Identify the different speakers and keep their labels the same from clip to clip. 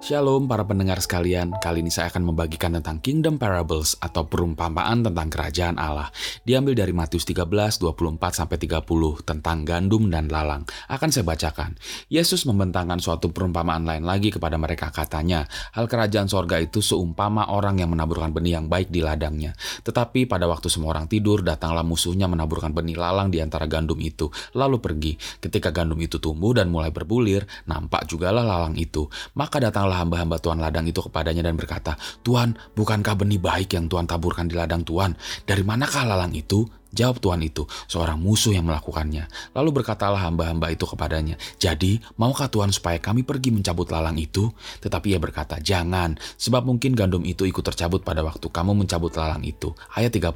Speaker 1: Shalom para pendengar sekalian, kali ini saya akan membagikan tentang Kingdom Parables atau perumpamaan tentang kerajaan Allah. Diambil dari Matius 13, 24 sampai 30 tentang gandum dan lalang. Akan saya bacakan. Yesus membentangkan suatu perumpamaan lain lagi kepada mereka katanya, hal kerajaan sorga itu seumpama orang yang menaburkan benih yang baik di ladangnya. Tetapi pada waktu semua orang tidur, datanglah musuhnya menaburkan benih lalang di antara gandum itu, lalu pergi. Ketika gandum itu tumbuh dan mulai berbulir, nampak jugalah lalang itu. Maka datanglah datanglah hamba-hamba Tuhan ladang itu kepadanya dan berkata, Tuhan, bukankah benih baik yang Tuhan taburkan di ladang Tuhan? Dari manakah lalang itu? Jawab Tuhan itu, seorang musuh yang melakukannya. Lalu berkatalah hamba-hamba itu kepadanya, Jadi, maukah Tuhan supaya kami pergi mencabut lalang itu? Tetapi ia berkata, Jangan, sebab mungkin gandum itu ikut tercabut pada waktu kamu mencabut lalang itu. Ayat 30.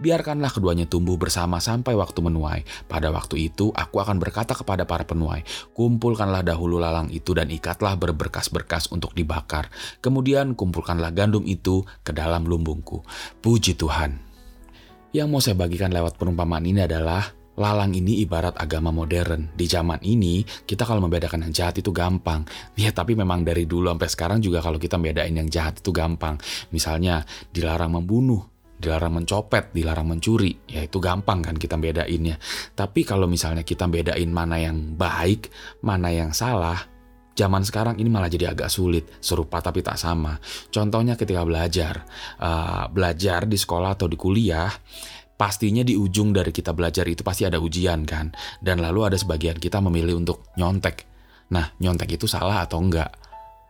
Speaker 1: Biarkanlah keduanya tumbuh bersama sampai waktu menuai. Pada waktu itu, aku akan berkata kepada para penuai, Kumpulkanlah dahulu lalang itu dan ikatlah berberkas-berkas untuk dibakar. Kemudian kumpulkanlah gandum itu ke dalam lumbungku. Puji Tuhan. Yang mau saya bagikan lewat perumpamaan ini adalah Lalang ini ibarat agama modern. Di zaman ini, kita kalau membedakan yang jahat itu gampang. Ya, tapi memang dari dulu sampai sekarang juga kalau kita bedain yang jahat itu gampang. Misalnya, dilarang membunuh, dilarang mencopet, dilarang mencuri, ya itu gampang kan kita bedainnya. Tapi kalau misalnya kita bedain mana yang baik, mana yang salah, zaman sekarang ini malah jadi agak sulit, serupa tapi tak sama. Contohnya ketika belajar, uh, belajar di sekolah atau di kuliah, pastinya di ujung dari kita belajar itu pasti ada ujian kan. Dan lalu ada sebagian kita memilih untuk nyontek. Nah, nyontek itu salah atau enggak?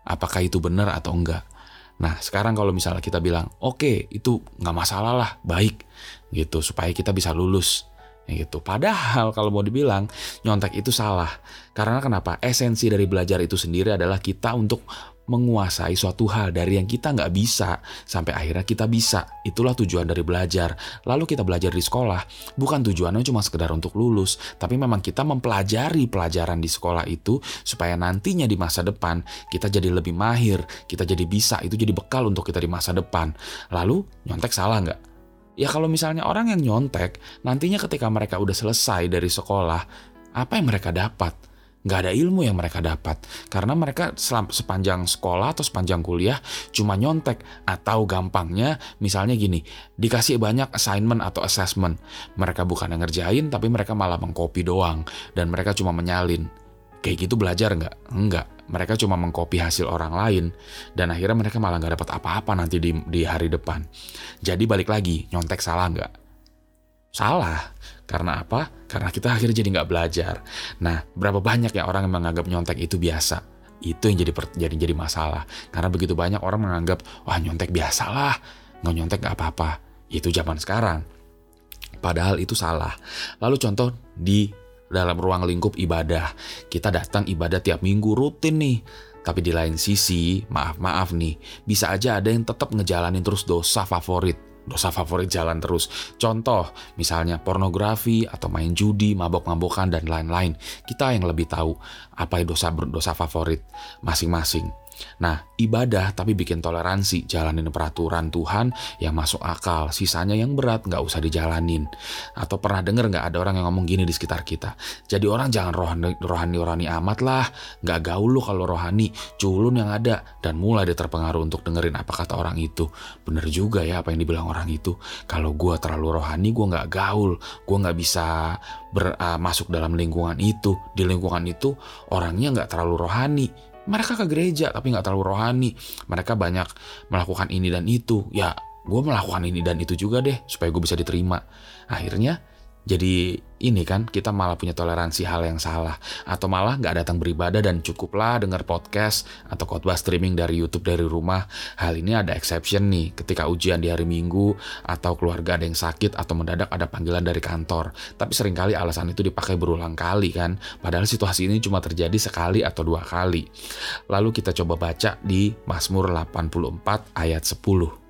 Speaker 1: Apakah itu benar atau enggak? Nah, sekarang kalau misalnya kita bilang, oke, okay, itu nggak masalah lah, baik, gitu, supaya kita bisa lulus, gitu. Padahal kalau mau dibilang, nyontek itu salah. Karena kenapa? Esensi dari belajar itu sendiri adalah kita untuk menguasai suatu hal dari yang kita nggak bisa sampai akhirnya kita bisa. Itulah tujuan dari belajar. Lalu kita belajar di sekolah bukan tujuannya cuma sekedar untuk lulus, tapi memang kita mempelajari pelajaran di sekolah itu supaya nantinya di masa depan kita jadi lebih mahir, kita jadi bisa, itu jadi bekal untuk kita di masa depan. Lalu nyontek salah nggak? Ya kalau misalnya orang yang nyontek, nantinya ketika mereka udah selesai dari sekolah, apa yang mereka dapat? nggak ada ilmu yang mereka dapat. Karena mereka sepanjang sekolah atau sepanjang kuliah cuma nyontek. Atau gampangnya misalnya gini dikasih banyak assignment atau assessment. Mereka bukan yang ngerjain tapi mereka malah mengcopy doang. Dan mereka cuma menyalin. Kayak gitu belajar nggak? Nggak mereka cuma mengcopy hasil orang lain dan akhirnya mereka malah nggak dapat apa-apa nanti di, di hari depan jadi balik lagi nyontek salah nggak salah karena apa? Karena kita akhirnya jadi nggak belajar. Nah, berapa banyak ya orang yang menganggap nyontek itu biasa? Itu yang jadi jadi jadi masalah. Karena begitu banyak orang menganggap wah nyontek biasalah, nggak nyontek nggak apa-apa. Itu zaman sekarang. Padahal itu salah. Lalu contoh di dalam ruang lingkup ibadah. Kita datang ibadah tiap minggu rutin nih. Tapi di lain sisi, maaf-maaf nih, bisa aja ada yang tetap ngejalanin terus dosa favorit dosa favorit jalan terus. Contoh, misalnya pornografi atau main judi, mabok-mabokan dan lain-lain. Kita yang lebih tahu apa dosa dosa favorit masing-masing. Nah, ibadah tapi bikin toleransi, jalanin peraturan Tuhan yang masuk akal, sisanya yang berat nggak usah dijalanin. Atau pernah denger nggak ada orang yang ngomong gini di sekitar kita? Jadi orang jangan rohani rohani, rohani amat lah, nggak gaul lu kalau rohani, culun yang ada dan mulai dia terpengaruh untuk dengerin apa kata orang itu. Bener juga ya apa yang dibilang orang itu. Kalau gue terlalu rohani, gue nggak gaul, gue nggak bisa ber, uh, masuk dalam lingkungan itu. Di lingkungan itu orangnya nggak terlalu rohani mereka ke gereja tapi nggak terlalu rohani. Mereka banyak melakukan ini dan itu. Ya gue melakukan ini dan itu juga deh supaya gue bisa diterima. Akhirnya jadi ini kan kita malah punya toleransi hal yang salah atau malah nggak datang beribadah dan cukuplah dengar podcast atau khotbah streaming dari YouTube dari rumah. Hal ini ada exception nih ketika ujian di hari Minggu atau keluarga ada yang sakit atau mendadak ada panggilan dari kantor. Tapi sering kali alasan itu dipakai berulang kali kan. Padahal situasi ini cuma terjadi sekali atau dua kali. Lalu kita coba baca di Mazmur 84 ayat 10.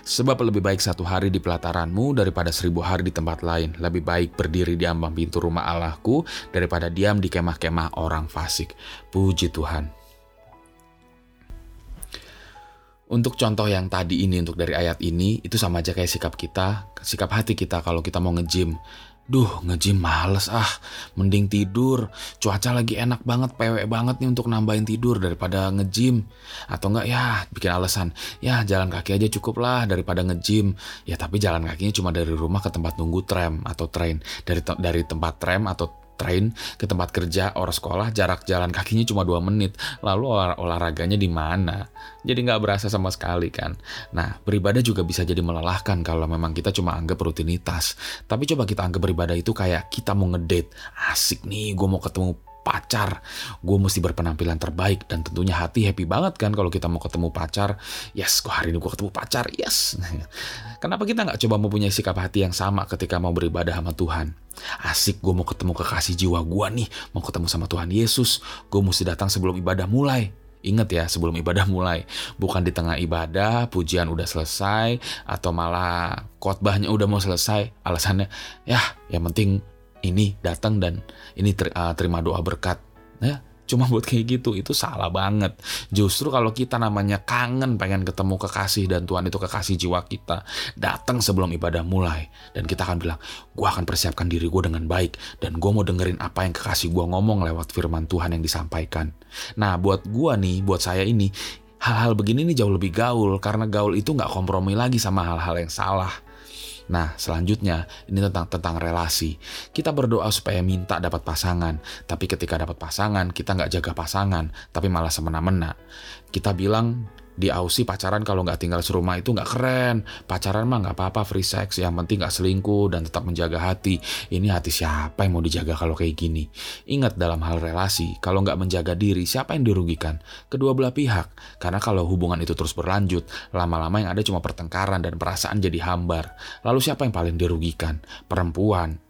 Speaker 1: Sebab lebih baik satu hari di pelataranmu daripada seribu hari di tempat lain. Lebih baik berdiri di ambang pintu rumah Allahku daripada diam di kemah-kemah orang fasik. Puji Tuhan. Untuk contoh yang tadi ini, untuk dari ayat ini, itu sama aja kayak sikap kita, sikap hati kita kalau kita mau nge-gym. Duh, nge-gym males ah. Mending tidur. Cuaca lagi enak banget, pewek banget nih untuk nambahin tidur daripada nge-gym. Atau enggak ya, bikin alasan. Ya, jalan kaki aja cukup lah daripada nge-gym. Ya, tapi jalan kakinya cuma dari rumah ke tempat nunggu tram atau train. Dari te dari tempat tram atau train ke tempat kerja orang sekolah jarak jalan kakinya cuma dua menit. Lalu olah olahraganya di mana? Jadi nggak berasa sama sekali kan? Nah beribadah juga bisa jadi melelahkan kalau memang kita cuma anggap rutinitas. Tapi coba kita anggap beribadah itu kayak kita mau ngedate asik nih gue mau ketemu pacar. Gue mesti berpenampilan terbaik dan tentunya hati happy banget kan kalau kita mau ketemu pacar. Yes gue hari ini gue ketemu pacar? Yes. Kenapa kita nggak coba mempunyai sikap hati yang sama ketika mau beribadah sama Tuhan? Asik gue mau ketemu kekasih jiwa gue nih, mau ketemu sama Tuhan Yesus. Gue mesti datang sebelum ibadah mulai. Ingat ya sebelum ibadah mulai, bukan di tengah ibadah, pujian udah selesai, atau malah khotbahnya udah mau selesai. Alasannya, ya yang penting ini datang dan ini uh, terima doa berkat. Ya, cuma buat kayak gitu itu salah banget. Justru kalau kita namanya kangen pengen ketemu kekasih dan Tuhan itu kekasih jiwa kita datang sebelum ibadah mulai. Dan kita akan bilang gue akan persiapkan diri gue dengan baik dan gue mau dengerin apa yang kekasih gue ngomong lewat firman Tuhan yang disampaikan. Nah buat gue nih buat saya ini hal-hal begini nih jauh lebih gaul karena gaul itu nggak kompromi lagi sama hal-hal yang salah Nah, selanjutnya ini tentang tentang relasi. Kita berdoa supaya minta dapat pasangan, tapi ketika dapat pasangan kita nggak jaga pasangan, tapi malah semena-mena. Kita bilang di Aussie pacaran kalau nggak tinggal serumah itu nggak keren. Pacaran mah nggak apa-apa free sex, yang penting nggak selingkuh dan tetap menjaga hati. Ini hati siapa yang mau dijaga kalau kayak gini? Ingat dalam hal relasi, kalau nggak menjaga diri, siapa yang dirugikan? Kedua belah pihak. Karena kalau hubungan itu terus berlanjut, lama-lama yang ada cuma pertengkaran dan perasaan jadi hambar. Lalu siapa yang paling dirugikan? Perempuan,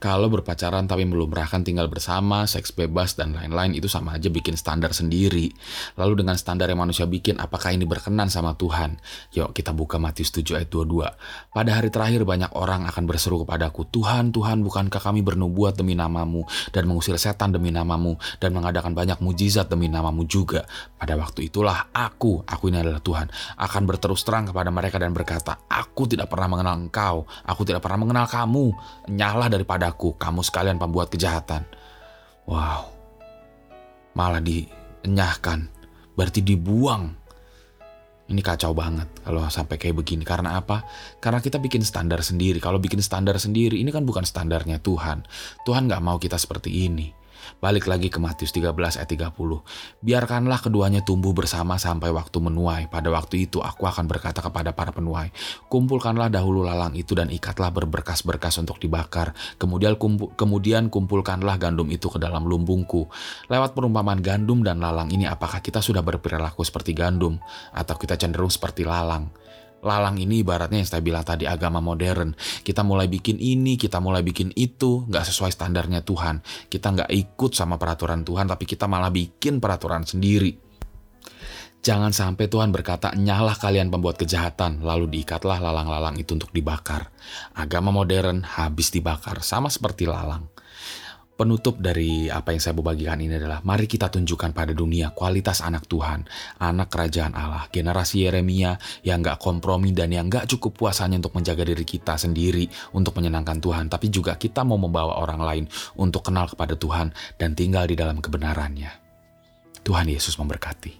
Speaker 1: kalau berpacaran tapi belum bahkan tinggal bersama, seks bebas, dan lain-lain itu sama aja bikin standar sendiri. Lalu dengan standar yang manusia bikin, apakah ini berkenan sama Tuhan? Yuk kita buka Matius 7 ayat 22. Pada hari terakhir banyak orang akan berseru kepadaku, Tuhan, Tuhan, bukankah kami bernubuat demi namamu, dan mengusir setan demi namamu, dan mengadakan banyak mujizat demi namamu juga. Pada waktu itulah aku, aku ini adalah Tuhan, akan berterus terang kepada mereka dan berkata, Aku tidak pernah mengenal engkau, aku tidak pernah mengenal kamu, nyala daripada aku, kamu sekalian pembuat kejahatan. Wow, malah dienyahkan, berarti dibuang. Ini kacau banget kalau sampai kayak begini. Karena apa? Karena kita bikin standar sendiri. Kalau bikin standar sendiri, ini kan bukan standarnya Tuhan. Tuhan nggak mau kita seperti ini. Balik lagi ke Matius 13 ayat 30. Biarkanlah keduanya tumbuh bersama sampai waktu menuai. Pada waktu itu aku akan berkata kepada para penuai, kumpulkanlah dahulu lalang itu dan ikatlah berberkas-berkas untuk dibakar. Kemudian, kumpul, kemudian kumpulkanlah gandum itu ke dalam lumbungku. Lewat perumpamaan gandum dan lalang ini apakah kita sudah berperilaku seperti gandum atau kita cenderung seperti lalang? Lalang ini ibaratnya yang saya bilang tadi agama modern. Kita mulai bikin ini, kita mulai bikin itu, nggak sesuai standarnya Tuhan. Kita nggak ikut sama peraturan Tuhan, tapi kita malah bikin peraturan sendiri. Jangan sampai Tuhan berkata, nyalah kalian pembuat kejahatan, lalu diikatlah lalang-lalang itu untuk dibakar. Agama modern habis dibakar, sama seperti lalang. Penutup dari apa yang saya mau bagikan ini adalah mari kita tunjukkan pada dunia kualitas anak Tuhan, anak kerajaan Allah, generasi Yeremia yang gak kompromi dan yang gak cukup puasanya untuk menjaga diri kita sendiri untuk menyenangkan Tuhan, tapi juga kita mau membawa orang lain untuk kenal kepada Tuhan dan tinggal di dalam kebenarannya. Tuhan Yesus memberkati.